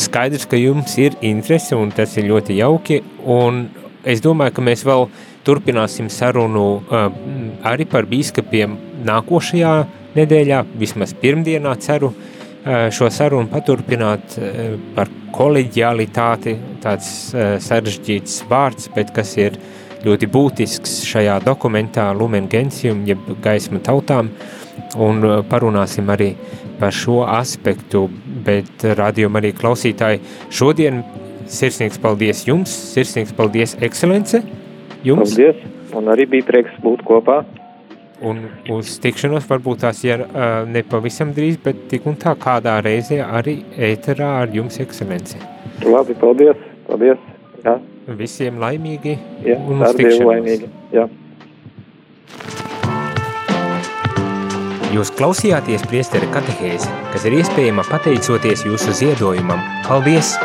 A: Skaidrs, ka jums ir interese un tas ir ļoti jauki. Un es domāju, ka mēs vēl turpināsim sarunu arī par bīskapiem nākošajā nedēļā, vismaz pirmdienā ceru šo sarunu paturpināt par koleģialitāti, tāds sarežģīts vārds, bet kas ir ļoti būtisks šajā dokumentā Lumen Gentium, jeb gaisma tautām. Un parunāsim arī par šo aspektu, bet radījuma arī klausītāji šodien sirsnīgs paldies jums, sirsnīgs paldies ekscelence jums.
B: Paldies, un arī bija prieks būt kopā.
A: Un uz tikšanos varbūt tās ja ne pavisam drīz, bet tik un tā kādā reizē arī ēterā ar jums ekscelence.
B: Labi, paldies, paldies. Jā.
A: Visiem laimīgi
B: Jā,
A: un uz tikšanos.
B: laimīgi. Jā.
A: Jūs klausījāties priestera katehēzi, kas ir iespējama pateicoties jūsu ziedojumam. Paldies!